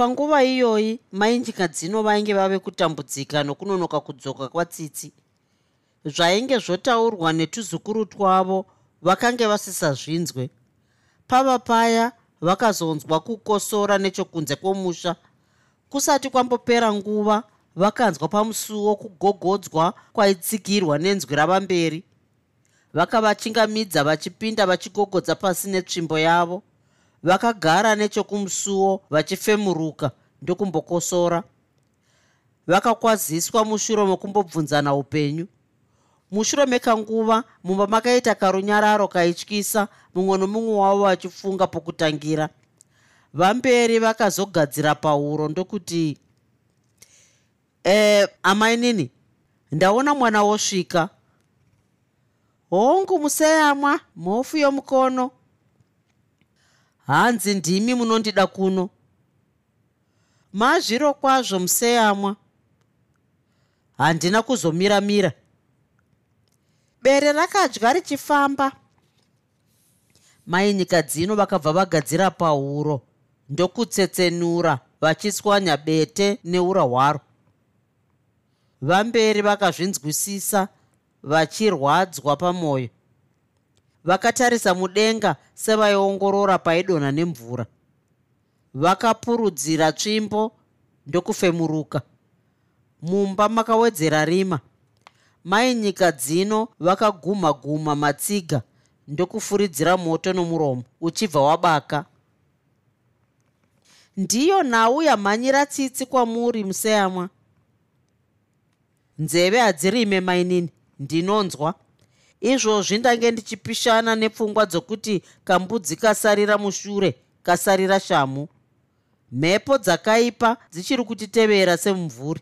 panguva iyoyi mainjika dzino vainge vave kutambudzika nokunonoka kudzoka kwatsitsi zvainge zvotaurwa netuzukuru twavo vakange vasisazvinzwe. Pava paya vakazonzwa kukosora nechokunze kwomusha. Kusati kwambopera nguva vakanzwa pamusuwo kugogodzwa kwaitsigirwa nenzwi ravamberi. Vakavachingamidza vachipinda vachigogodza pasi netsvimbo yavo vakagara nechokumusuwo vachifemuruka ndokumbokosora. Vakakwaziswa mushure mekumbobvunzana upenyu. Mushure mekanguva mumba makaita karunyararo kaityisa mumwe nomumwe wavo vachifunga pokutangira. Vamberi vakazogadzira pauro ndokuti e amai nini? Ndaona mwana wosvika. Hongu museyamwa mhofu yomukono hanzi ndimi munondida kuno? Mazviro kwazvo museyamwa. Handina kuzomira-mira. Bere rakadya richifamba. Mai nyika dzino vakabva vagadzira pauro ndokutsetsenura vachiswanya bete neura hwaro. Vamberi vakazvinzwisisa vachirwadzwa pamwoyo vakatarisa mudenga sevaiongorora paidonha nemvura. Vakapurudzira tsvimbo ndokufemuruka. Mumba makawedzera rima. Mai nyika dzino vakaguma guma matsiga ndokufuridzira moto nomuromo uchibva wabaka. Ndiyo nhau yamhanyira tsitsi kwamuri museyamwa. Nzeve hadzirime mainini ndinonzwa izvozvi ndange ndichipishana nepfungwa dzokuti kambudzi kasarira mushure kasarira shamu mhepo dzakaipa dzichiri kutitevera semumvuri.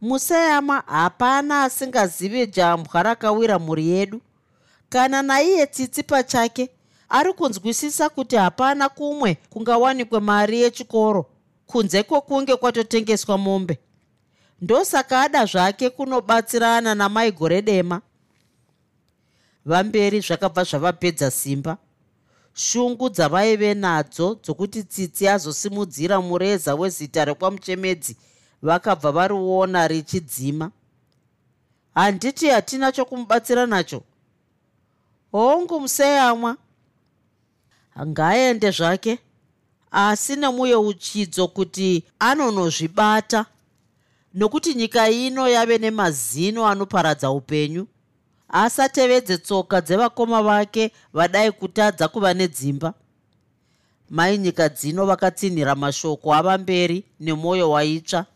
Museyama hapana asingazive jambwa rakawira mhuri yedu. Kana naiye tsitsi pachake ari kunzwisisa kuti hapana kumwe kungawanikwe mari yechikoro. Kunze kwokunge kwatotengeswa mombe ndosaka ada zvake kunobatsirana namai gore dema. Vamberi zvakabva zvavapedza simba. Shungu dzavaive nadzo dzokuti tsitsi azosimudzira mureza wezita rekwamuchemedzi vakabva variona richidzima. Handiti hatina chokumubatsira nacho. Hongu museyamwa. Ngaende zvake asi nemuyeuchidzo kuti anonozvibata nokuti nyika ino yave nemazino anoparadza upenyu. Asatevedze tsoka dzevakoma vake vadai kutadza kuva nedzimba. Mai nyika dzino vakatsinhira mashoko avamberi nemwoyo waitsva.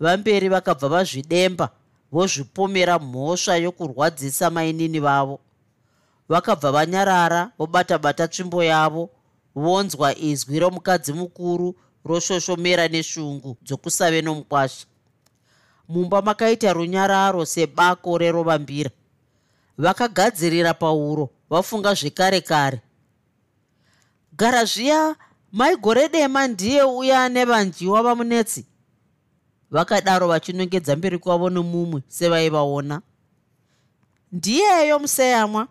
Vamberi vakabva vazvidemba vozvipomera mhosva yokurwadzisa mainini vavo. Vakabva vanyarara vobata-bata tsvimbo yavo vonzwa izwi romukadzi mukuru roshoshomera neshungu dzokusave nomukwasha mumba makaita runyararo sebako rerovambira. Vakagadzirira pauro vafunga zvekare kare. Gara zviya maigore dema ndiye uya ane vanjiwa vamunetsi vakadaro vachinongedza mberi kwavo nomumwe sevaivaona. Ndiyeyo museyamwa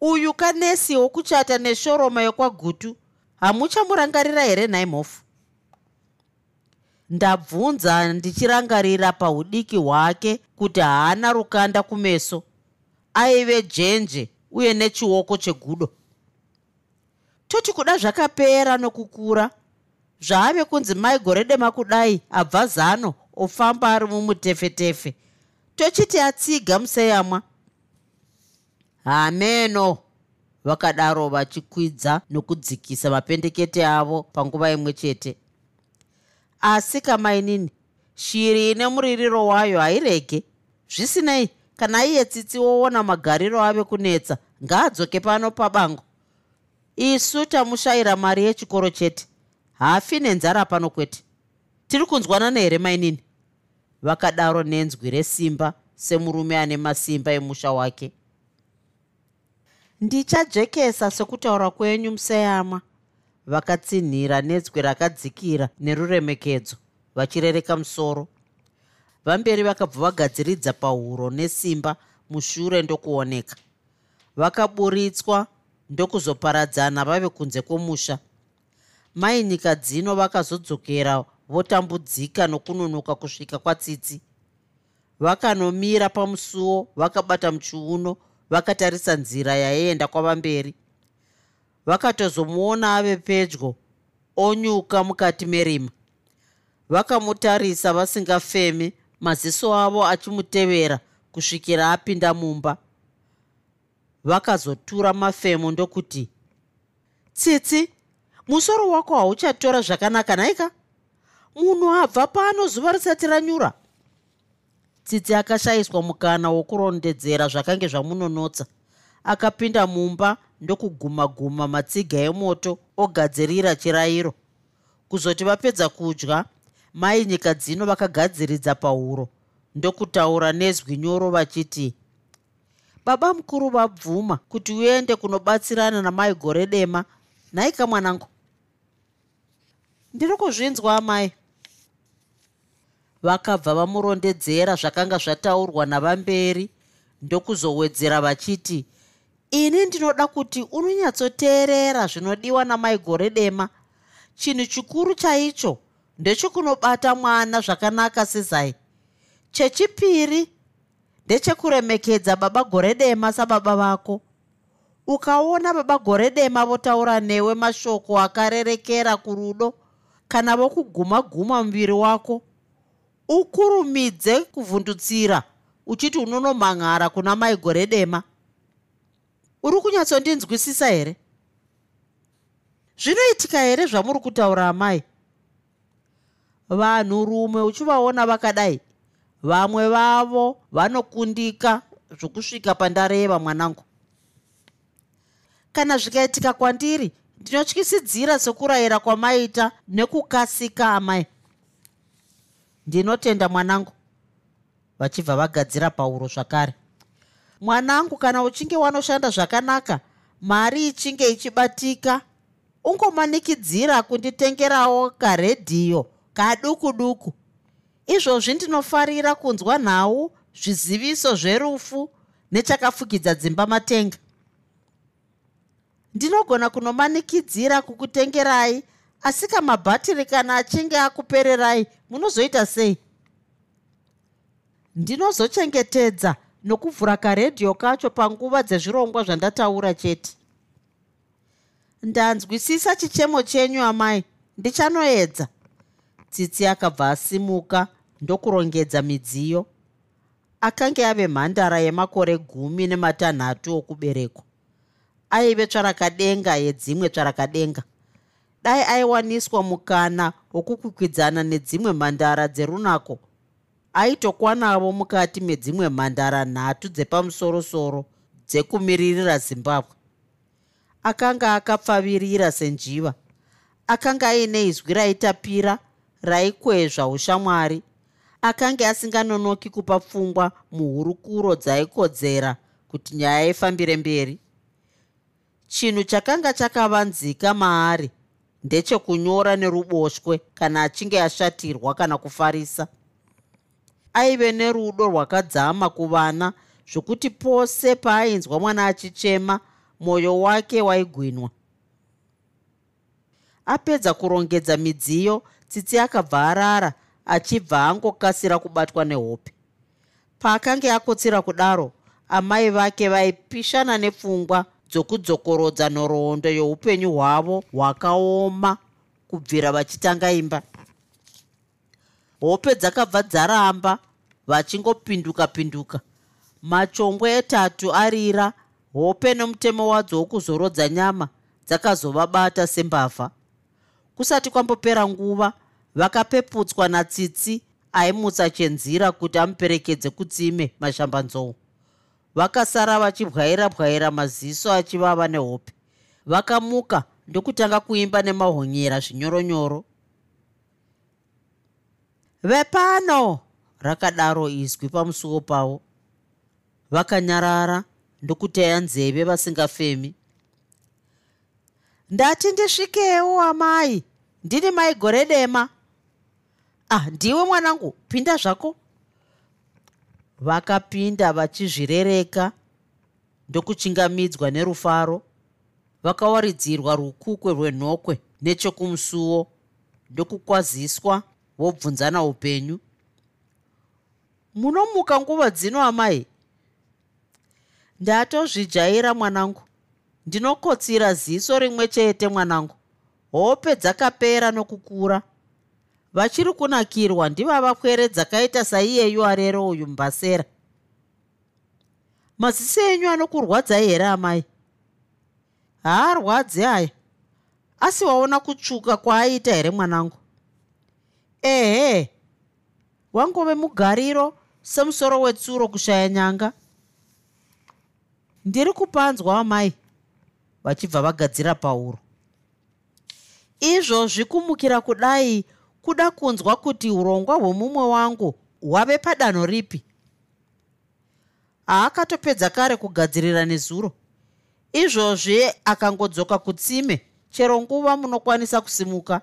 uyu kanesi wokuchata neshoroma yokwagutu hamuchamurangarira here nhai mhofu ndabvunza ndichirangarira paudiki hwake kuti haana rukanda kumeso. Aive dzenje uye nechioko chegudo. Toti kuda zvakapera nokukura zvaave kunzi mai gore dema kudai abva zano ofamba ari mumutefetefe. Tochiti atsiga museyamwa. Hameno vakadaro vachikwidza nokudzikisa mapendekete avo panguva imwe chete asi kamainini shiri ine muririro wayo hairege. Zvisinei kana iye tsitsi woona magariro ave kunetsa ngaadzoke pano pabango. Isu tamushayira mari yechikoro chete. Hafi nenzara pano kwete. Tiri kunzwanana here mainini vakadaro nenzwi resimba semurume ane masimba emusha wake. Ndichajekesa sekutaura kwenyu museyama vakatsinhira nenzwi rakadzikira neruremekedzo vachirereka musoro. Vamberi vakabva vagadziridza pahuro nesimba mushure ndokuoneka. Vakaburitswa ndokuzoparadzana vave kunze kwomusha. Mai nyika dzino vakazodzokera votambudzika nokunonoka kusvika kwatsitsi. Vakanomira pamusuwo vakabata muchiuno vakatarisa nzira yaienda kwavamberi vakatozomuona ave pedyo onyuka mukati merima. Vakamutarisa vasingafemi maziso avo achimutevera kusvikira apinda mumba. Vakazotura mafemo ndokuti tsitsi musoro wako hauchatora zvakanaka naika? Munhu abva pano zuva risati ranyura. Tsitsi akashayiswa mukana wokurondedzera zvakange zvamunonotsa. Akapinda mumba ndokuguma guma matsiga emoto ogadzirira chirayiro. Kuzoti vapedza kudya mai nyika dzino vakagadziridza pahuro ndokutaura nezwi nyoro vachiti baba mukuru vabvuma kuti uende kunobatsirana namai gore dema. Nhaika mwanangu. Ndiri kuzvinzwa amai vakabva vamurondedzera zvakanga zvataurwa navamberi ndokuzowedzera vachiti ini ndinoda kuti unonyatsoteerera zvinodiwa namai gore dema. Chinhu chikuru chaicho ndechekunobata mwana zvakanaka sezai. Chechipiri ndechekuremekedza baba gore dema sababa vako. Ukaona baba gore dema votaura newe mashoko akarerekera kurudo kana vokuguma guma muviri wako ukurumidze kuvhundutsira uchiti unonomhan'ara kuna mai gore dema uri kunyatsondinzwisisa here? Zvinoitika here zvamuri kutaura amai? Vanhurume uchivaona vakadai vamwe vavo vanokundika zvokusvika pandareva mwanangu. Kana zvikaitika kwandiri ndinotyisidzira sekurayira kwamaita nekukasika amai. Ndinotenda mwanangu vachibva vagadzira pauro zvakare mwanangu kana uchinge wanoshanda zvakanaka mari ichinge ichibatika ungomanikidzira kunditengerawo karedhiyo kaduku duku izvozvi ndinofarira kunzwa nhau zviziviso zverufu nechakafukidza dzimba matenga. Ndinogona kunomanikidzira kukutengerai asi kamabhatiri kana achinge akupererai munozoita sei? Ndinozochengetedza nokuvhura karedhiyo kacho panguva dzezvirongwa zvandataura chete. Ndanzwisisa chichemo chenyu amai. Ndichanoedza. Tsitsi akabva asimuka ndokurongedza midziyo. Akange ave mhandara yemakore gumi nematanhatu okuberekwa aive tsvarakadenga yedzimwe tsvarakadenga. Dai aiwaniswa mukana wokukwikwidzana nedzimwe mhandara dzerunako aitokwanavo mukati medzimwe mhandara nhatu dzepamusorosoro dzekumiririra zimbabwe. Akanga akapfavirira senjiva. Akanga aine izwi raitapira raikwezva ushamwari. Akanga asinganonoki kupa pfungwa muhurukuro dzaikodzera kuti nyaya ifambire mberi. Chinhu chakanga chakavanzika maari ndechekunyora neruboshwe kana achinge ashatirwa kana kufarisa aive nerudo rwakadzama kuvana zvokuti pose paainzwa mwana achichema mwoyo wake waigwinwa. Apedza kurongedza midziyo tsitsi akabva arara achibva angokasira kubatwa nehope. Paakanga akotsira kudaro amai vake vaipishana nepfungwa dzokudzokorodza nhoroondo youpenyu hwavo hwakaoma kubvira vachitanga imba hope dzakabva dzaramba vachingopinduka pinduka. Machongwe etatu arira hope nomutemo wadzo wokuzorodza nyama dzakazovabata sembavha. Kusati kwambopera nguva vakapeputswa natsitsi aimutsa chenzira kuti amuperekedze kutsime mashambanzou. Vakasara vachibwaira bwaira maziso achivava nehope. Vakamuka ndokutanga kuimba nemahonyera zvinyoronyoro vepano rakadaro izwi pamusuwo pavo. Vakanyarara ndokuteya nzeve vasingafemi. Ndati ndisvikewo amai ndini mai gore dema. Ah ndiwe mwanangu pinda zvako. Vakapinda vachizvirereka ndokuchingamidzwa nerufaro. Vakawaridzirwa rukukwe rwenhokwe nechekumusuwo ndokukwaziswa vobvunzana upenyu. Munomuka nguva dzino amai. Ndatozvijaira mwanangu. Ndinokotsira ziso rimwe chete mwanangu. Hope dzakapera nokukura. Vachiri kunakirwa ndivava kwere dzakaita saiyeyu arero uyu mbasera. Maziso enyu anokurwadzai here amai? Haarwadzi aya. Asi waona kutsvuka kwaaita here mwanangu ehe. Wangove mugariro semusoro wetsuro kushaya nyanga? Ndiri kupanzwa amai vachibva vagadzira pauro. Izvozvi kumukira kudai kuda kunzwa kuti urongwa hwemumwe wangu hwave padanho ripi? Haakatopedza kare kugadzirira nezuro. Izvozvi akangodzoka kutsime chero nguva munokwanisa kusimuka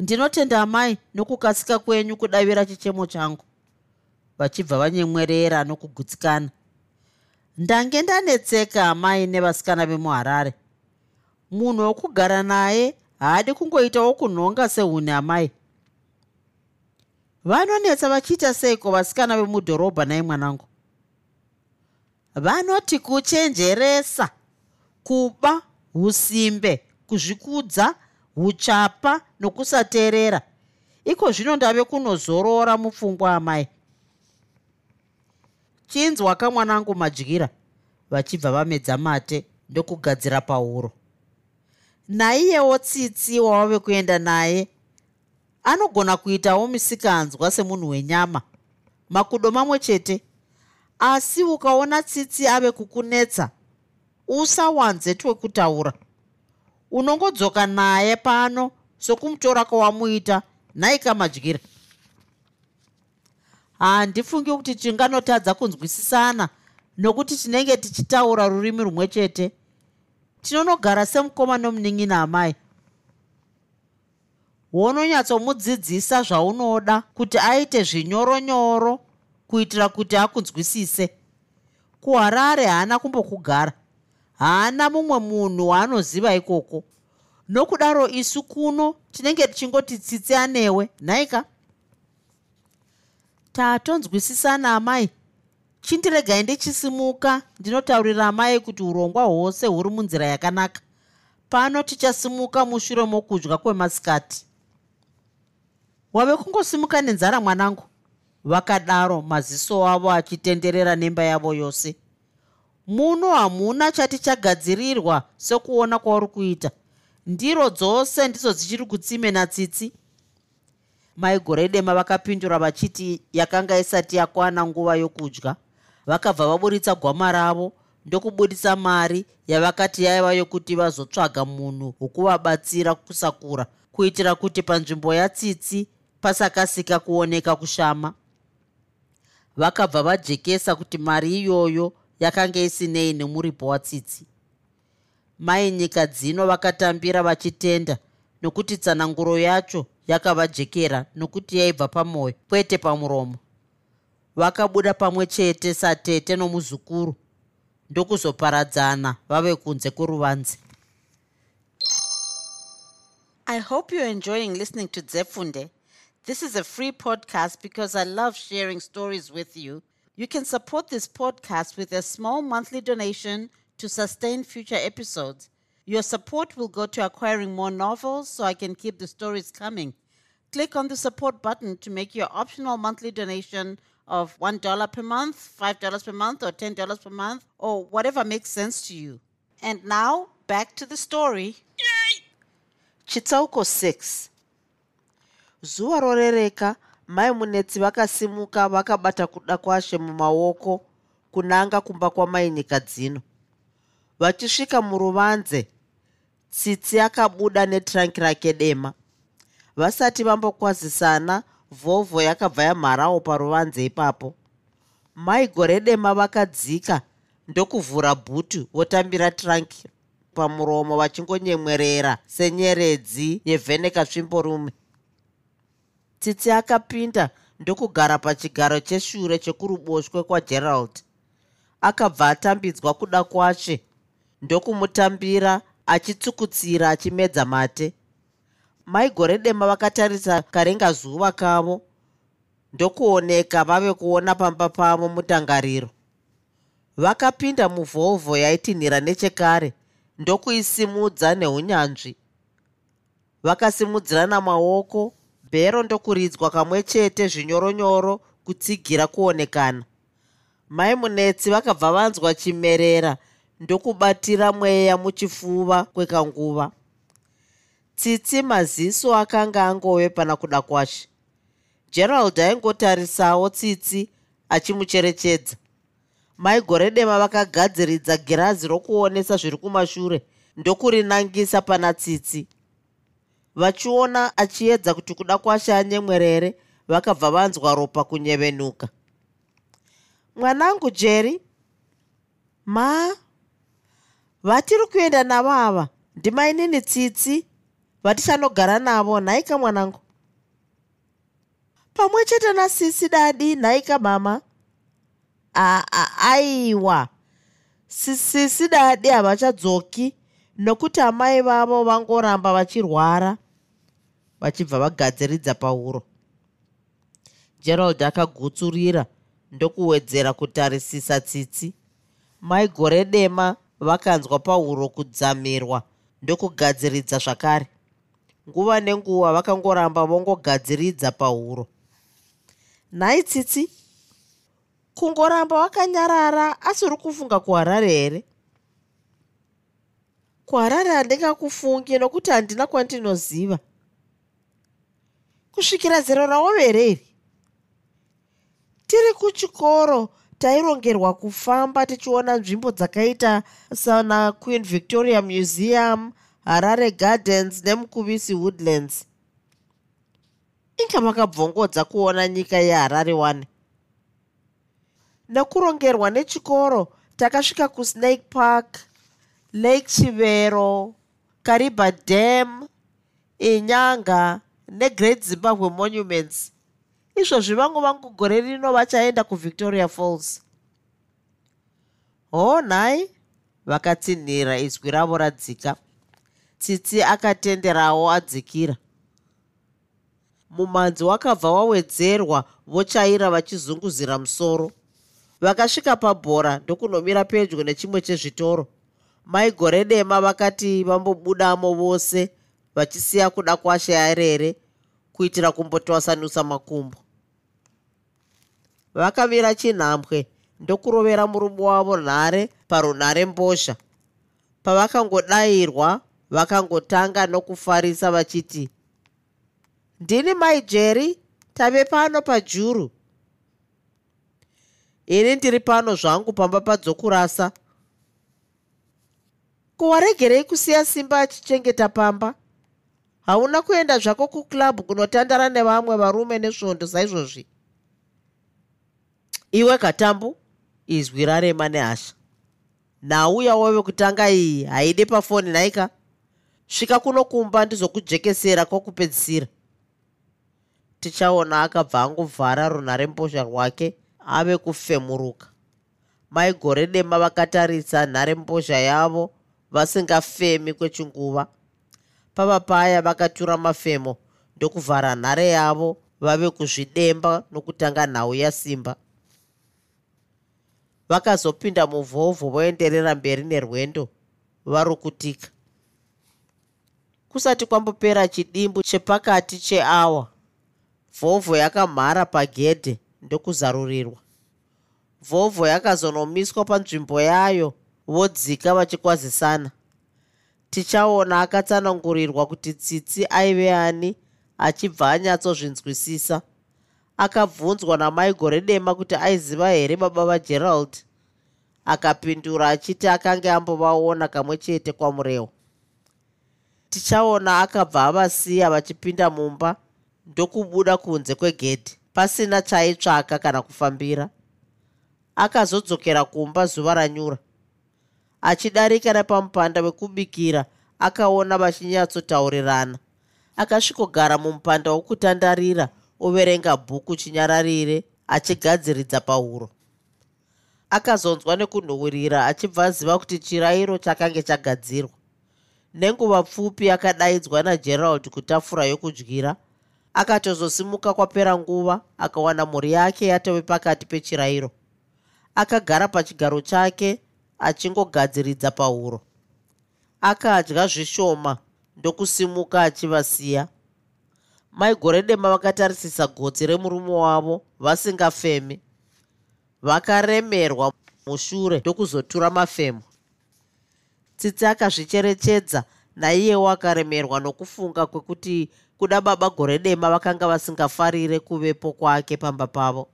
ndinotenda amai nokukasika kwenyu kudavira chichemo changu. Vachibva vanyemwerera nokugutsikana. Ndange ndanetseka amai nevasikana vemuharare. Munhu wokugara naye haadi kungoitawo kunhonga sehuni amai. Vanonetsa vachiita seiko vasikana vemudhorobha nai mwanangu? Vanoti kuchenjeresa kuba usimbe kuzvikudza uchapa nokusateerera. Iko zvino ndave kunozorora mupfungwa amai. Chinzwa kamwanangu madyira vachibva vamedza mate ndokugadzira pauro naiyewo tsitsi wavave kuenda naye anogona kuitawo misikanzwa semunhu wenyama makudo mamwe chete. Asi ukaona tsitsi ave kukunetsa usawanze twekutaura unongodzoka naye pano sokumutora kwawamuita nhaikamadyira handifungi kuti tinganotadza kunzwisisana nokuti tinenge tichitaura rurimi rumwe chete. Tinonogara semukoma nomunin'ina amai. Wononyatsomudzidzisa zvaunoda kuti aite zvinyoronyoro kuitira kuti akunzwisise. Kuharare haana kumbokugara haana mumwe munhu waanoziva ikoko. Nokudaro isu kuno tinenge tichingoti tsitsi anewe. Nhaika? Tatonzwisisana amai. Chindiregai ndichisimuka. Ndinotaurira amai kuti urongwa hwose huri munzira yakanaka. Pano tichasimuka mushure mokudya kwemasikati. Wave kungosimuka nenzara mwanangu? Vakadaro maziso avo achitenderera nemba yavo yose muno hamuna chati chagadzirirwa sekuona kwauri kuita. Ndiro dzose ndidzo dzichiri kutsime natsitsi. Maigore dema vakapindura vachiti yakanga isati yakwana nguva yokudya vakabva vaburitsa gwama ravo ndokubudisa mari yavakati yaiva yokuti vazotsvaga munhu wokuvabatsira kusakura kuitira kuti panzvimbo yatsitsi pasakasika kuoneka kushama. Vakabva vajekesa kuti mari iyoyo yakanga isinei nemuripo watsitsi. Mai nyika dzino vakatambira vachitenda nokuti tsananguro yacho yakavajekera nokuti yaibva pamwoyo kwete pamuromo. Vakabuda pamwe chete satete nomuzukuru ndokuzoparadzana vave kunze kworuvanze i hope you're enjoying listening to dzefunde this is a free podcast because i love sharing stories with you you can support this podcast with a small monthly donation to sustain future episodes your support will go to acquiring more novels so i can keep the stories coming click on the support button to make your optional monthly donation of $1 per month, $5 per month, or $10 per month, or whatever makes sense to you. And now, back to the story. chitsauko 6 zuva rorereka mai munetsi vakasimuka vakabata kuda kwashe mumaoko kunanga kumba kwamai nyika dzino. Vachisvika muruvanze tsitsi akabuda netrangi rake dema vasati vambokwazisana vhovho yakabva yamharawo paruvanze ipapo. Mai gore dema vakadzika ndokuvhura bhutu votambira tranki pamuromo vachingonyemwerera senyeredzi yevheneka svimborume tsitsi akapinda ndokugara pachigaro cheshure chekuruboshwe kwagerald. Akabva atambidzwa kuda kwashe ndokumutambira achitsukutsira achimedza mate. Mai gore dema vakatarisa karenga zuva kavo ndokuoneka vave kuona pamba pavo mutangariro. Vakapinda muvhovho yaitinhira nechekare ndokuisimudza neunyanzvi. Vakasimudzirana maoko bhero ndokuridzwa kamwe chete zvinyoronyoro kutsigira kuonekana. Mai munetsi vakabva vanzwa chimerera ndokubatira mweya muchifuva kwekanguva. Tsitsi maziso akanga angove pana kuda kwashe. Gerald aingotarisawo tsitsi achimucherechedza. Mai gore dema vakagadziridza girazi rokuonesa zviri kumashure ndokurinangisa pana tsitsi vachiona achiedza kuti kuda kwashe anyemwerere vakabva vanzwa ropa kunyevenuka. Mwanangu jeri ma vatiri kuenda navo ava? Ndimainini tsitsi vatichanogara navo? Nhaika mwanangu. Pamwe chete nasisi dadi nhaika mama. Aa aiwa sisi dadi havachadzoki nokuti amai vavo vangoramba vachirwara vachibva vagadziridza pauro gerald akagutsurira ndokuwedzera kutarisisa tsitsi. Mai gore dema vakanzwa pauro kudzamirwa ndokugadziridza zvakare. Nguva nenguva vakangoramba vongogadziridza pahuro. Nhai tsitsi kungoramba wakanyarara asi uri kufunga kuharare here kuharare handingakufungi nokuti handina kwandinoziva. Kusvikira zero raovereri tiri kuchikoro tairongerwa kufamba tichiona nzvimbo dzakaita sana queen victoria museum harare gardens nemukuvisi woodlands. Inga makabvongodza kuona nyika yeharare 1 nekurongerwa nechikoro takasvika kusnake park lake chivero kariba dam inyanga negreat zimbabwe monuments. Izvozvi vangu vangu gore rino vachaenda kuvictoria falls. Ho nhai vakatsinhira izwi ravo radzika. Tsitsi akatenderawo adzikira. Mumanzi wakabva wawedzerwa vochaira vachizunguzira musoro. Vakasvika pabhora ndokunomira pedyo nechimwe chezvitoro mai gore dema vakati vambobudamo vose vachisiya kuda kwashe arere kuitira kumbotwasanusa makumbo. Vakamira chinhambwe ndokurovera murume wavo nhare parunhare mbozha. Pavakangodayirwa vakangotanga nokufarisa vachiti ndini mai jeri tave pano pajuru ini ndiri pano zvangu pamba padzokurasa kuwaregerei kusiya simba achichengeta pamba. Hauna kuenda zvako kuklabhu kunotandara nevamwe varume nesvondo saizvozvi. Iwe katambu izwi rarema nehasha nhauya wove kutanga iyi haidi pafoni nhaika svika kuno kumba ndizokujekesera kwokupedzisira. Tichaona akabva angovhara runharembozha rwake ave kufemuruka. Mai gore dema vakatarisa nharembozha yavo vasingafemi kwechinguva. Pava paya vakatura mafemo ndokuvhara nhare yavo vave kuzvidemba nokutanga nhau yasimba vakazopinda muvhovho voenderera mberi nerwendo varukutika. Kusati kwambopera chidimbu chepakati cheawa vhovho yakamhara pagedhe ndokuzarurirwa. Vhovho yakazonomiswa panzvimbo yayo vodzika vachikwazisana. Tichaona akatsanangurirwa kuti tsitsi aive ani achibva anyatsozvinzwisisa. Akabvunzwa namai gore dema kuti aiziva here baba vagerald akapindura achiti akanga ambovaona kamwe chete kwamurewo tichaona akabva avasiya vachipinda mumba ndokubuda kunze kwegedhi pasina chaitsvaka kana kufambira. Akazodzokera kumba zuva ranyura achidarika nepamupanda wekubikira akaona vachinyatsotaurirana akasvikogara mumupanda wokutandarira overenga bhuku chinyararire achigadziridza pahuro. Akazonzwa nekunhuhwirira achibva aziva kuti chirayiro chakange chagadzirwa. Nenguva pfupi akadaidzwa nagerald kutafura yokudyira akatozosimuka kwapera nguva akawana mhuri yake yatove pakati pechirayiro. Akagara pachigaro chake achingogadziridza pahuro. Akadya zvishoma ndokusimuka achivasiya. Maigore dema vakatarisisa gotsi remurume wavo vasingafemi. Vakaremerwa mushure ndokuzotura mafemo. Tsitsi akazvicherechedza naiyewo akaremerwa nokufunga kwekuti kuda baba gore dema vakanga vasingafarire kuvepo kwake pamba pavo.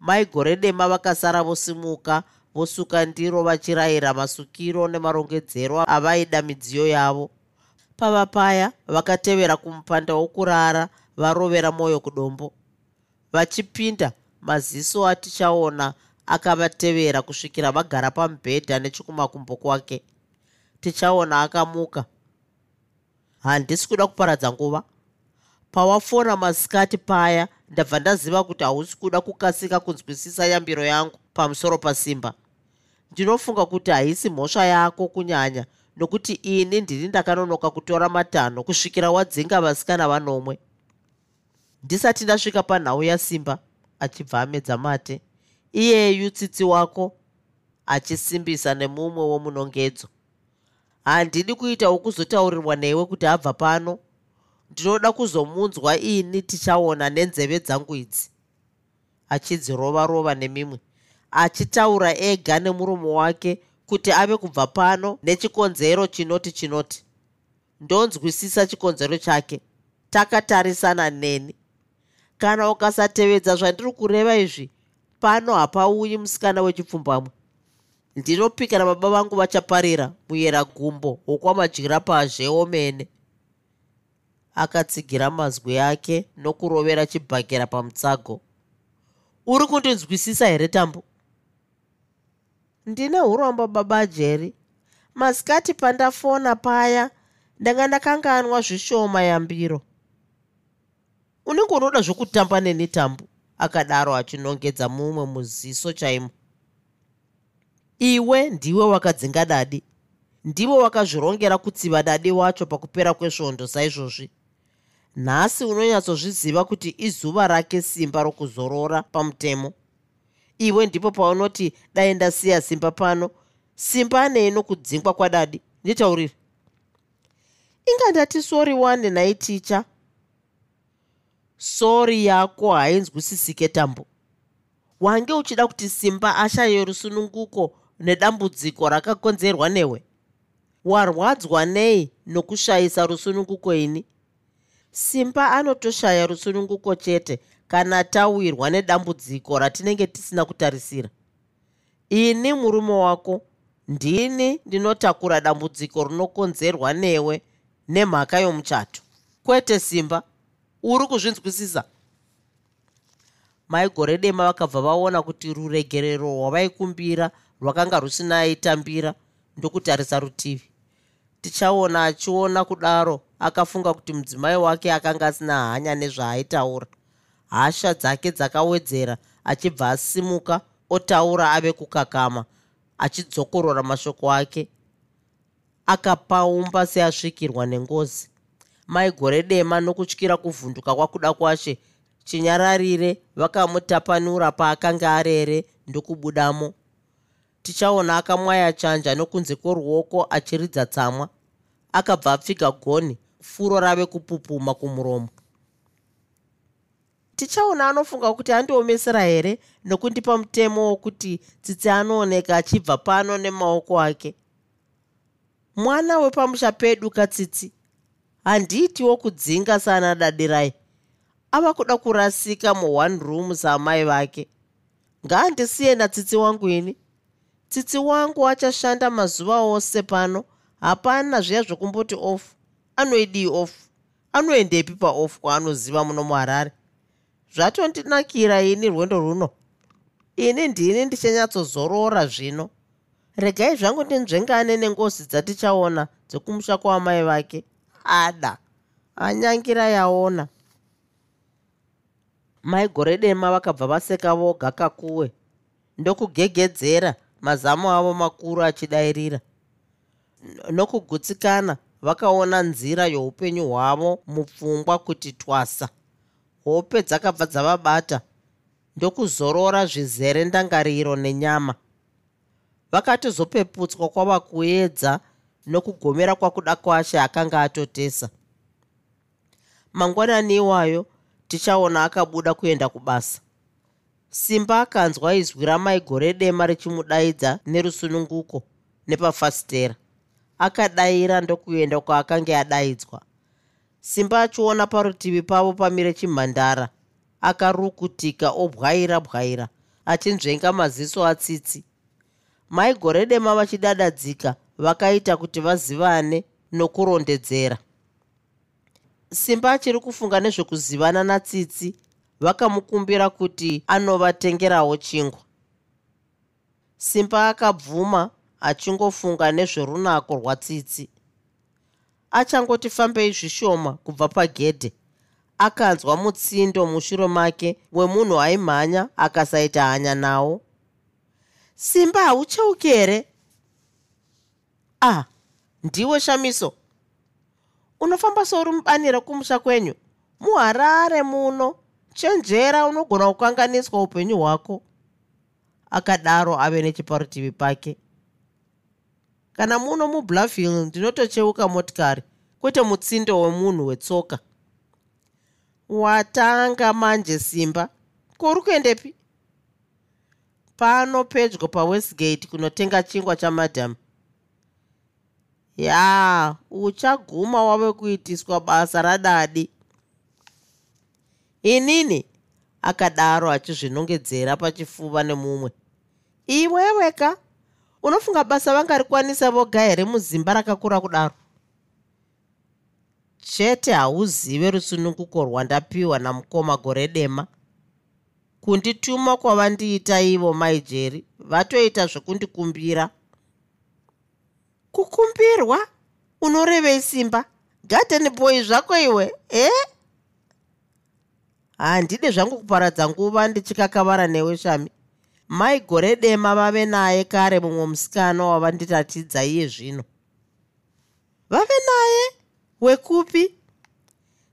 Mai gore dema vakasara vosimuka vosuka ndiro vachirayira masukiro nemarongedzero avaida midziyo yavo. Pava paya vakatevera kumupanda wokurara varovera mwoyo kudombo. Vachipinda maziso atichaona akavatevera kusvikira vagara pamubhedha nechikumakumbo kwake. Tichaona akamuka. Handisi kuda kuparadza nguva. Pawafona masikati paya ndabva ndaziva kuti hausi kuda kukasika kunzwisisa yambiro yangu pamusoro pasimba ndinofunga kuti haisi mhosva yako kunyanya nokuti ini ndini ndakanonoka kutora matanho kusvikira wadzinga vasikana vanomwe. Ndisati ndasvika panhau yasimba achibva amedza mate iyeyu tsitsi wako achisimbisa nemumwe womunongedzo. Handidi kuita wokuzotaurirwa newe kuti abva pano. Ndinoda kuzomunzwa ini tichaona nenzeve dzangu idzi. Achidzirova rova nemimwe achitaura ega nemuromo wake kuti ave kubva pano nechikonzero chinoti chinoti. Ndonzwisisa chikonzero chake. Takatarisana neni. Kana ukasatevedza zvandiri kureva izvi pano hapauyi musikana wechipfumbamwe. Ndinopika nababa vangu vachaparira muyera gumbo wokwamadyira pazhewo mene akatsigira mazwi ake nokurovera chibhakera pamutsago. Uri kundinzwisisa here tambo ndine urombo baba jeri masikati pandafona paya ndanga ndakanganwa zvishoma yambiro. Unenge unoda zvokutamba neni tambo? Akadaro achinongedza mumwe muziso chaimo. Iwe ndiwe wakadzinga dadi. Ndivo wakazvirongera kutsiva dadi wacho pakupera kwesvondo saizvozvi. Nhasi unonyatsozviziva kuti izuva rake simba rokuzorora pamutemo iwe ndipo paunoti dai ndasiya simba pano. Simba nei nokudzingwa kwadadi. Nditauriri inga ndati sori wane naiticha sori yako hainzwisisike tambo. Wange uchida kuti simba ashaye rusununguko nedambudziko rakakonzerwa newe? Warwadzwa nei nokushayisa rusununguko ini? Simba anotoshaya rusununguko chete kana tawirwa nedambudziko ratinenge tisina kutarisira. Ini murume wako ndini ndinotakura dambudziko rinokonzerwa newe nemhaka yomuchato. Kwete simba uri kuzvinzwisisa? Maigore dema vakabva vaona kuti ruregerero rwavaikumbira rwakanga rusina aitambira ndokutarisa rutivi. Tichaona achiona kudaro akafunga kuti mudzimai wake akanga asina hanya nezvaaitaura hasha dzake dzakawedzera achibva asimuka otaura ave kukakama achidzokorora mashoko ake. Akapaumba seasvikirwa nengozi. Maigore dema nokutyira kuvhunduka kwakuda kwashe chinyararire vakamutapanura paakanga arere ndokubudamo. Tichaona akamwaya chanja nokunze kworuoko achiridza tsamwa. Akabva apfiga goni furo rave kupupuma kumuromo tichaona anofunga kuti andiomesera here nokundipa mutemo wokuti tsitsi anooneka achibva pano nemaoko ake. Mwana wepamusha pedu katsitsi handiitiwo kudzinga saana dadirai ava kuda kurasika muone room saamai vake. Ngaandisiye natsitsi wangu ini. Tsitsi wangu achashanda mazuva ose pano hapana zviya zvokumboti ofu. Anoidii ofu. Anoendepi paofu kwaanoziva muno muharare zvatondinakira ini rwendo runo. Ini ndini ndichanyatsozorora zvino. Regai zvangu ndinzvengane nengozi dzatichaona dzekumusha kwamai vake. Ada anyangira yaona. Mai gore dema vakabva vaseka voga kakuwe ndokugegedzera mazamo avo makuru achidayirira nokugutsikana vakaona nzira youpenyu hwavo mupfungwa kuti twasa hope dzakabva dzavabata. Ndokuzorora zvizere ndangariro nenyama. Vakatizopeputswa kwava kuedza nokugomera kwakuda kwashe akanga atotesa. Mangwanani iwayo tichaona akabuda kuenda kubasa. Simba akanzwa izwi ramai gore dema richimudaidza nerusununguko nepafasitera. Akadayira ndokuenda kwaakanga adaidzwa simba achiona parutivi pavo pamire chimhandara. Akarukutika obwaira bwaira achinzvenga maziso atsitsi. Mai gore dema vachidadadzika vakaita kuti vazivane nokurondedzera. Simba achiri kufunga nezvekuzivana natsitsi vakamukumbira kuti anovatengerawo chingwa. Simba akabvuma achingofunga nezverunako rwatsitsi achangoti fambei zvishoma kubva pagedhe. Akanzwa mutsindo mushure make wemunhu aimhanya akasaita hanya nawo. Simba haucheuki here ah ndiwe shamiso. Unofamba souri mubani rekumusha kwenyu. Muharare muno. Chenjera unogona kukanganiswa upenyu hwako. Akadaro ave nechiparutivi pake kana muno mubluffhill ndinotocheuka motikari kwete mutsindo wemunhu wetsoka. Watanga manje simba kuri kuendepi? Pano pedyo pawestgate kunotenga chingwa chamadham ya uchaguma wave kuitiswa basa radadi inini akadaro achizvinongedzera pachifuva nemumwe. Iweweka unofunga basa vangarikwanisa voga here muzimba rakakura kudaro? Chete hauzive rusununguko rwandapiwa namukoma gore dema. Kundituma kwavandiita ivo maijeri vatoita zvekundikumbira kukumbirwa? Unorevei simba garden boy zvako iwe e handide zvangu kuparadza nguva ndichikakavara newe shami mai gore dema vave naye kare mumwe musikana wavandiratidza iye zvino. Vave naye wekupi?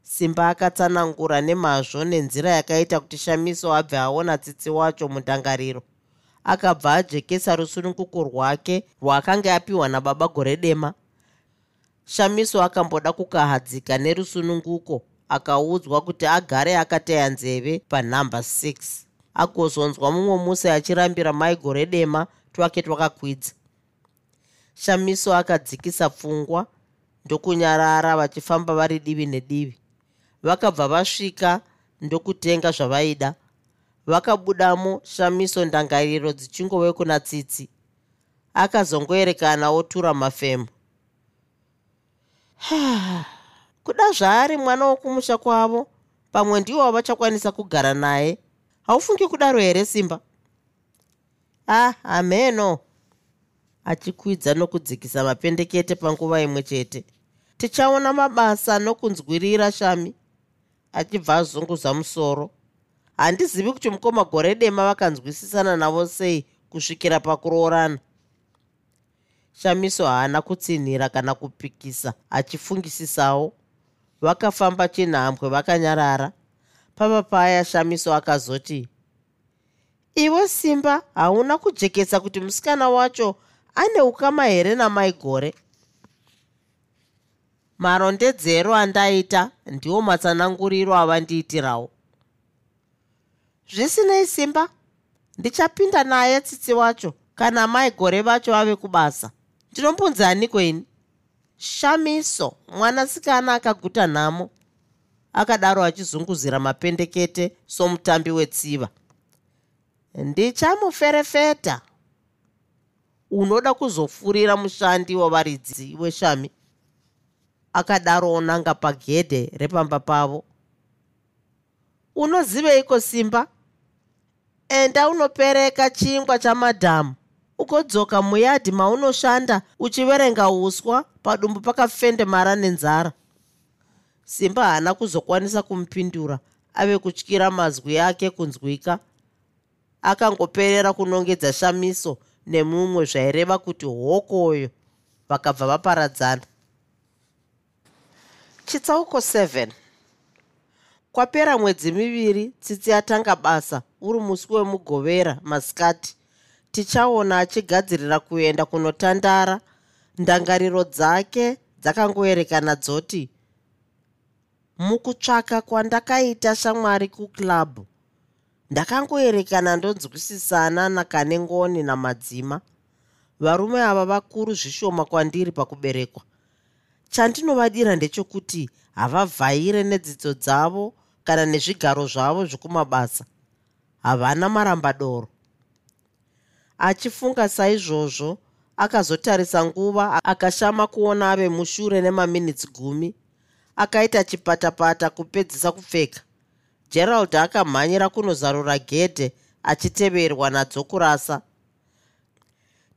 Simba akatsanangura nemazvo nenzira yakaita kuti shamiso abve aona tsitsi wacho mundangariro akabva ajekesa rusununguko rwake rwaakanga apiwa nababa gore dema. Shamiso akamboda kukahadzika nerusununguko akaudzwa kuti agare akateya nzeve panhamba 6 agozonzwa mumwe musi achirambira mai gore dema twake twakakwidza. Shamiso akadzikisa pfungwa ndokunyarara vachifamba vari divi nedivi. Vakabva vasvika ndokutenga zvavaida. Vakabudamo shamiso ndangariro dzichingove kuna tsitsi. Akazongoerekana otura mafemo. Kuda zvaari mwana wokumusha kwavo pamwe ndiwo vachakwanisa kugara naye haufungi kudaro here simba? Ah hameno achikwidza nokudzikisa mapendekete panguva imwe chete. Tichaona mabasa nokunzwirira shami achibva azunguza musoro. Handizivi kuti mukoma gore dema vakanzwisisana navo sei kusvikira pakuroorana. Shamiso haana kutsinhira kana kupikisa achifungisisawo vakafamba chinhambwe vakanyarara pava paya shamiso akazoti iwe simba hauna kujekesa kuti musikana wacho ane ukama here namai gore? Marondedzero andaita ndiwo matsananguriro avandiitirawo. Zvisinei simba ndichapinda naye tsitsi wacho kana mai gore vacho ave kubasa. Ndinombunzani kweni shamiso mwanasikana akaguta nhamo akadaro achizunguzira mapendekete somutambi wetsiva. Ndichamuferefeta. Unoda kuzofurira mushandi wavaridzi weshami? Akadaro onanga pagedhe repamba pavo. Unoziveiko simba? Enda unopereka chingwa chamadhamu ugodzoka muyadhi maunoshanda uchiverenga uswa padumbu pakafendemara nenzara simba haana kuzokwanisa kumupindura ave kutyira mazwi ake kunzwika. Akangoperera kunongedza shamiso nemumwe zvaireva kuti hokoyo vakabva vaparadzana. Chitsauko 7 kwapera mwedzi miviri tsitsi atanga basa uri musi wemugovera masikati. Tichaona achigadzirira kuenda kunotandara. Ndangariro dzake dzakangoerekana dzoti mukutsvaka kwandakaita shamwari kuklabhu. Ndakangoerekana ndonzwisisana nakane ngoni namadzima. Varume ava vakuru zvishoma kwandiri pakuberekwa. Chandinovadira ndechekuti havavhaire nedzidzo dzavo kana nezvigaro zvavo zvokumabasa. Havana marambadoro. Achifunga saizvozvo akazotarisa nguva akashama kuona ave mushure nemaminitsi gumi akaita chipatapata kupedzisa kupfeka. Gerald akamhanyira kunozarura gedhe achiteverwa nadzokurasa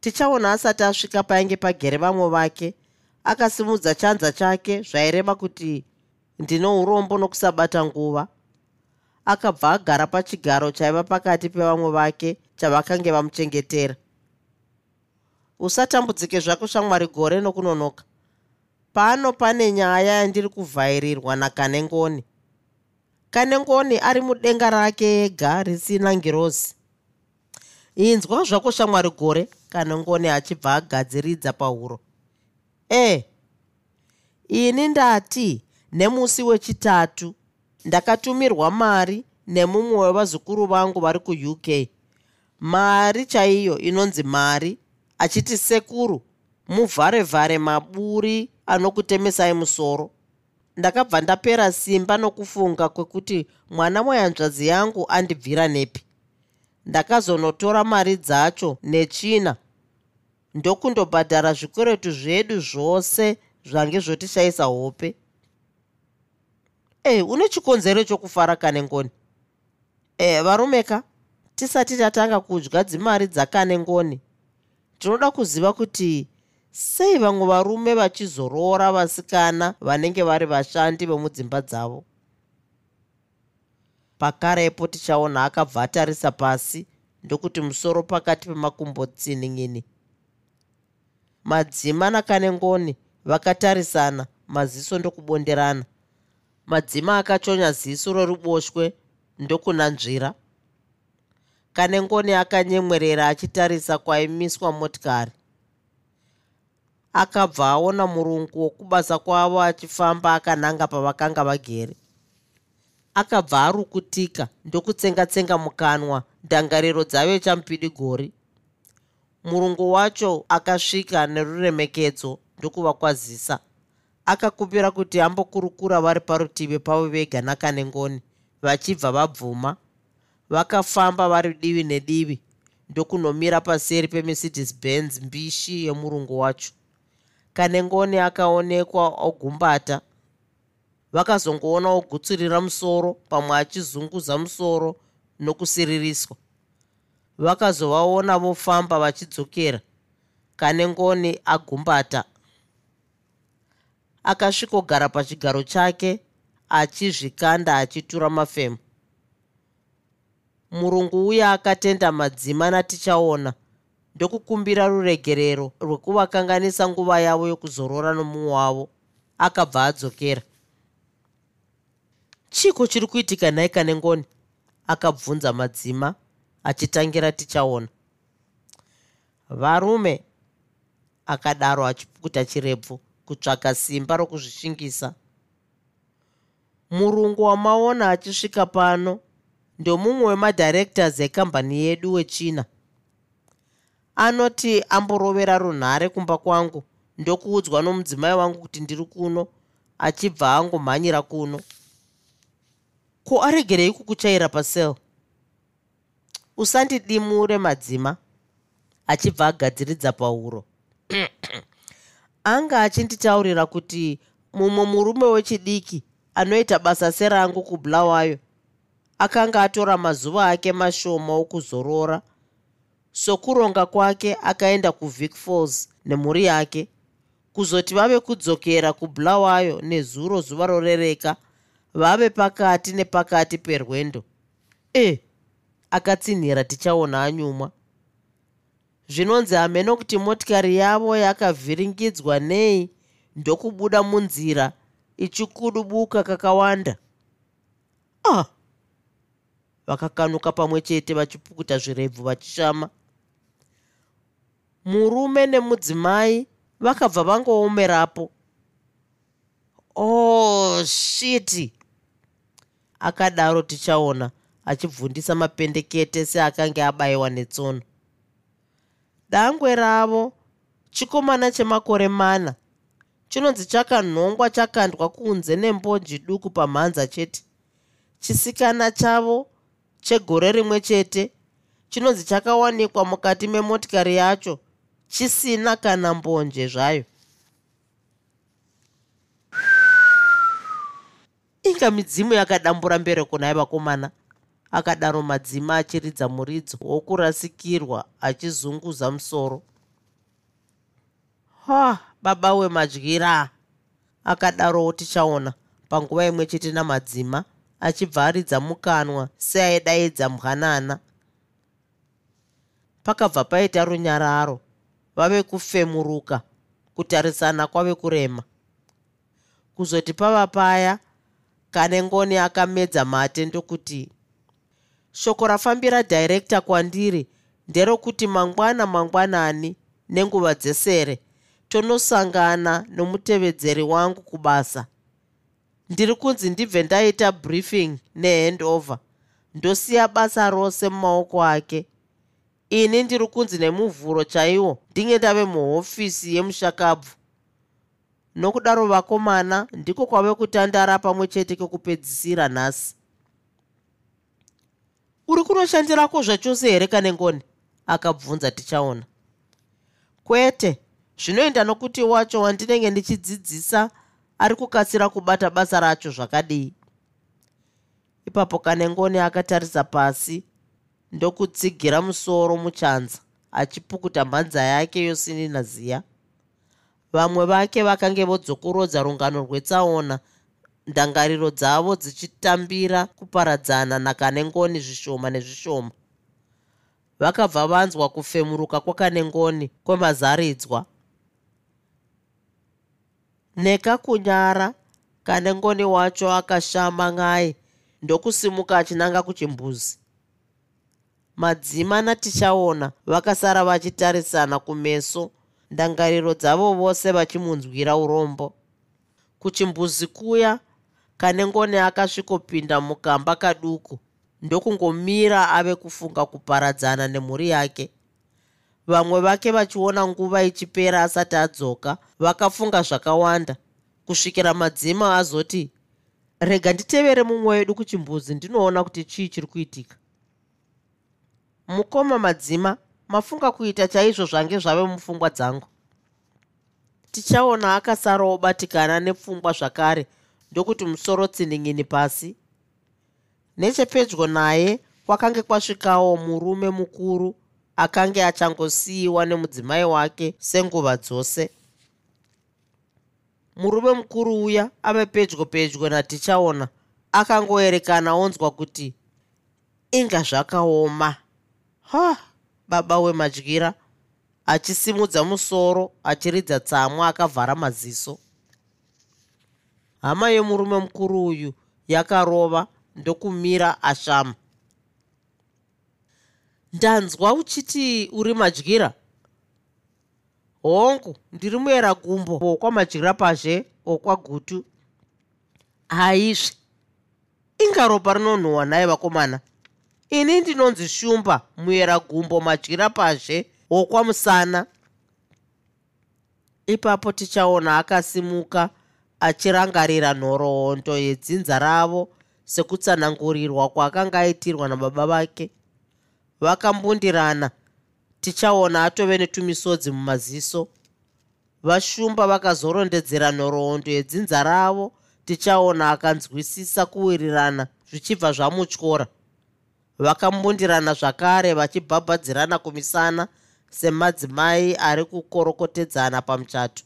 tichaona asati asvika painge pagere vamwe vake akasimudza chanza chake zvaireva kuti ndino urombo nokusabata nguva. Akabva agara pachigaro chaiva pakati pevamwe vake chavakange vamuchengetera usatambudzike zvako shamwari gore nokunonoka pano pane nyaya yandiri kuvhairirwa nakane ngoni kane ngoni ari mudenga rake ega risina ngirozi. Inzwa zvako shamwari gore kane ngoni achibva agadziridza pahuro. E ini ndati nemusi wechitatu ndakatumirwa mari nemumwe wevazukuru vangu vari kuuk mari chaiyo inonzi mari achiti sekuru muvhare vhare maburi anokutemesai musoro. Ndakabva ndapera simba nokufunga kwekuti mwana wehanzvadzi yangu andibvira nepi. Ndakazonotora mari dzacho nechina. Ndokundobhadhara zvikweretu zvedu zvose zvange zvotishayisa hope. E une chikonzero chokufara kane ngoni? E varumeka tisati tatanga kudya dzimari dzakane ngoni. Tinoda kuziva kuti sei vamwe varume vachizoroora vasikana vanenge vari vashandi vemudzimba dzavo? Pakarepo tichaona akabva atarisa pasi ndokuti musoro pakati pemakumbo tsinin'ini madzima nakane ngoni vakatarisana maziso ndokubonderana. Madzima akachonya ziso roruboshwe ndokunanzvira. Kane ngoni akanyemwerera achitarisa kwaimiswa motikari akabva aona murungu wokubasa kwavo achifamba akananga pavakanga vagere. Akabva arukutika ndokutsenga-tsenga mukanwa ndangariro dzave chamupidigori murungu wacho akasvika neruremekedzo ndokuvakwazisa. Akakumbira kuti ambokurukura vari parutivi pavo vega nakane ngoni vachibva vabvuma. Vakafamba vari divi nedivi ndokunomira paseri pemercedes benz mbishi yemurungu wacho kane ngoni akaonekwa ogumbata vakazongoona ogutsurira musoro pamwe achizunguza musoro nokusiririswa. Vakazovaona vofamba vachidzokera kane ngoni agumbata. Akasvikogara pachigaro chake achizvikanda achitura mafemo murungu uya akatenda madzima natichaona ndokukumbira ruregerero rwekuvakanganisa nguva yavo yokuzorora nomumwe wavo akabva adzokera. Chiko chiri kuitika nhai kane ngoni? Akabvunza madzima achitangira tichaona. Varume akadaro achipukuta chirebvu kutsvaga simba rokuzvishingisa. Murungu wamaona achisvika pano ndomumwe wemadhirectors ekambani yedu wechina anoti amborovera runhare kumba kwangu. Ndokuudzwa nomudzimai wangu kuti ndiri kuno achibva angomhanyira kuno. Ko aregerei kukuchaira pasel? Usandidimure madzima achibva agadziridza pauro. Anga achinditaurira kuti mumwe murume wechidiki anoita basa serangu kubulawayo akanga atora mazuva ake mashoma okuzorora sokuronga kwake akaenda kuvic falls nemhuri yake kuzoti vave kudzokera kubulawayo nezuro zuva rorereka vave pakati nepakati perwendo. E akatsinhira tichaona anyumwa. Zvinonzi hameno kuti motikari yavo yakavhiringidzwa nei ndokubuda munzira ichikudubuka kakawanda. Ah vakakanuka pamwe chete vachipukuta zvirebvu vachishama murume nemudzimai vakabva vangoomerapo. Oh shiti akadaro tichaona achibvundisa mapendekete seakanga abayiwa netsono. Dangwe ravo chikomana chemakore mana chinonzi chakanhongwa chakandwa kunze nembonji duku pamhanza chete. Chisikana chavo chegore rimwe chete chinonzi chakawanikwa mukati memotikari yacho chisina kana mbonje zvayo. Inga midzimu yakadambura mbereko naye vakomana. Akadaro madzima achiridza muridzo wokurasikirwa achizunguza musoro. Ha baba wemadyira. Akadarowo tichaona panguva imwe chete namadzima achibva aridza mukanwa seaidaidza mwanana pakabva paita runyararo vave kufemuruka kutarisana kwave kurema. Kuzoti pava paya kane ngoni akamedza mate ndokuti shoko rafambira dhairekta kwandiri nderokuti mangwana mangwanani nenguva dzesere tonosangana nomutevedzeri wangu kubasa. Ndiri kunzi ndibve ndaita briefing nehandover ndosiya basa rose mumaoko ake ini ndiri kunzi nemuvhuro chaiwo ndinge ndave muhofisi yemushakabvu. Nokudaro vakomana ndiko kwave kutandara pamwe chete kwekupedzisira nhasi. Uri kunoshandirako zvachose here kane ngoni? Akabvunza tichaona. Kwete zvinoenda nokuti wacho wandinenge ndichidzidzisa ari kukasira kubata basa racho zvakadii. Ipapo kane ngoni akatarisa pasi ndokutsigira musoro muchanza achipukuta mhanza yake yosinina ziya vamwe vake vakange vodzokorodza rungano rwetsaona ndangariro dzavo dzichitambira kuparadzana nakane ngoni zvishoma nezvishoma. Vakabva vanzwa kufemuruka kwakane ngoni kwemazaridzwa. Nekakunyara kane ngoni wacho akashama ng'ai ndokusimuka achinanga kuchimbuzi madzima natichaona vakasara vachitarisana kumeso. Ndangariro dzavo vose vachimunzwira urombo. Kuchimbuzi kuya kane ngoni akasvikopinda mukamba kaduku ndokungomira ave kufunga kuparadzana nemhuri yake. Vamwe vake vachiona nguva ichipera asati adzoka vakafunga zvakawanda. Kusvikira madzima azoti rega nditevere mumwe wedu kuchimbuzi ndinoona kuti chii chiri kuitika mukoma madzima mafunga kuita chaizvo zvange zvave mupfungwa dzangu. Tichaona akasara obatikana nepfungwa zvakare ndokuti musoro tsining'ini pasi. Nechepedyo naye kwakange kwasvikawo murume mukuru akange achangosiyiwa nemudzimai wake senguva dzose. Murume mukuru uya ave pedyo pedyo natichaona akangoerekana onzwa kuti inga zvakaoma ha baba wemadyira achisimudza musoro achiridza tsamwa akavhara maziso. Hama yemurume mukuru uyu yakarova ndokumira ashama. Ndanzwa uchiti uri madyira? Hongu ndiri muyera gumbo. Wokwamadyira pazhe okwagutu haizve inga ropa rinonhuhwa naye vakomana ini ndinonzi shumba muyera gumbo madyira pazhe wokwamusana ipapo tichaona akasimuka achirangarira nhoroondo yedzinza ravo sekutsanangurirwa kwaakanga aitirwa nababa vake. Vakambundirana tichaona atove netumisodzi mumaziso. Vashumba vakazorondedzera nhoroondo yedzinza ravo tichaona akanzwisisa kuwirirana zvichibva zvamutyora vakambundirana zvakare vachibhabhadzirana kumisana semadzimai ari kukorokotedzana pamuchato.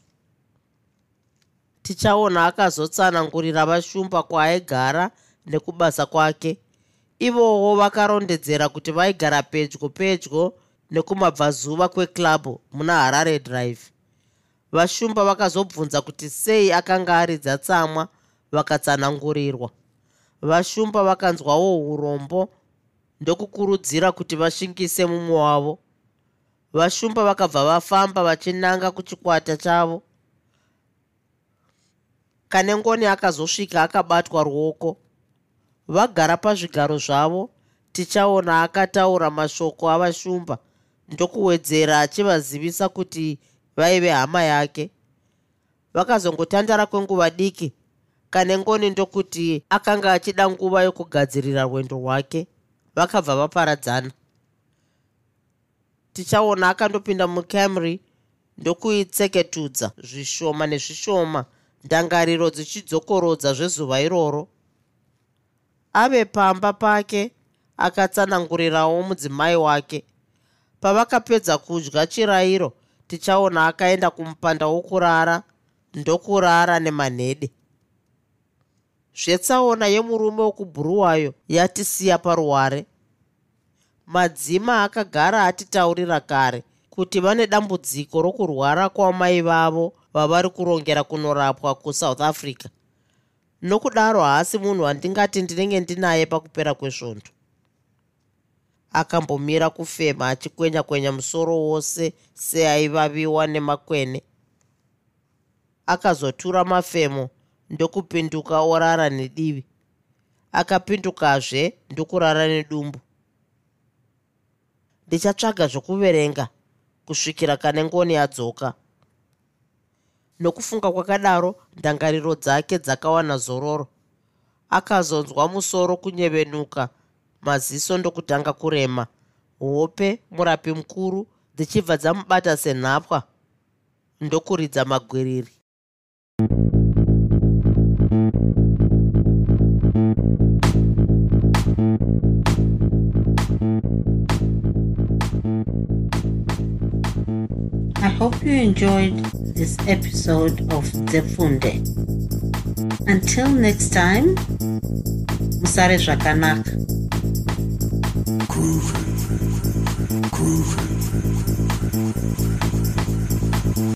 Tichaona akazotsanangurira vashumba kwaaigara nekubasa kwake. Ivowo vakarondedzera kuti vaigara pedyo pedyo nekumabvazuva kweclubhu muna harare drive. Vashumba vakazobvunza kuti sei akanga aridza tsamwa vakatsanangurirwa. Vashumba vakanzwawo urombo ndokukurudzira kuti vasvingise mumwe wavo. Vashumba vakabva vafamba vachinanga kuchikwata chavo. Kanengoni akazosvika akabatwa ruoko vagara pazvigaro zvavo tichaona akataura mashoko avashumba ndokuwedzera achivazivisa kuti vaive hama yake. Vakazongotandara kwenguva diki kanengoni ndokuti akanga achida nguva yokugadzirira rwendo rwake vakabva vaparadzana. Tichaona akandopinda mucamry ndokuitseketudza zvishoma nezvishoma ndangariro dzichidzokorodza zvezuva iroro. Ave pamba pake akatsanangurirawo mudzimai wake. Pavakapedza kudya chirayiro tichaona akaenda kumupanda wokurara ndokurara nemanhede zvetsaona yemurume wokubhuruwayo yatisiya paruware. Madzima akagara atitaurira kare kuti vane dambudziko rokurwara kwamai vavo vavari kurongera kunorapwa kusouth africa. Nokudaro haasi munhu wandingati ndinenge ndinaye pakupera kwesvondo akambomira kufema achikwenya kwenya musoro wose seaivaviwa nemakwene. Akazotura mafemo ndokupinduka orara nedivi. Akapindukazve ndokurara nedumbu. Ndichatsvaga zvokuverenga kusvikira kane ngoni yadzoka. Nokufunga kwakadaro ndangariro dzake dzakawana zororo. Akazonzwa musoro kunyevenuka maziso ndokutanga kurema hope murapi mukuru dzichibva dzamubata senhapwa ndokuridza magwiriri hope you enjoyed this episode of Zefunde. Until next time, Musare Zvakanaka. Groovy. Groovy.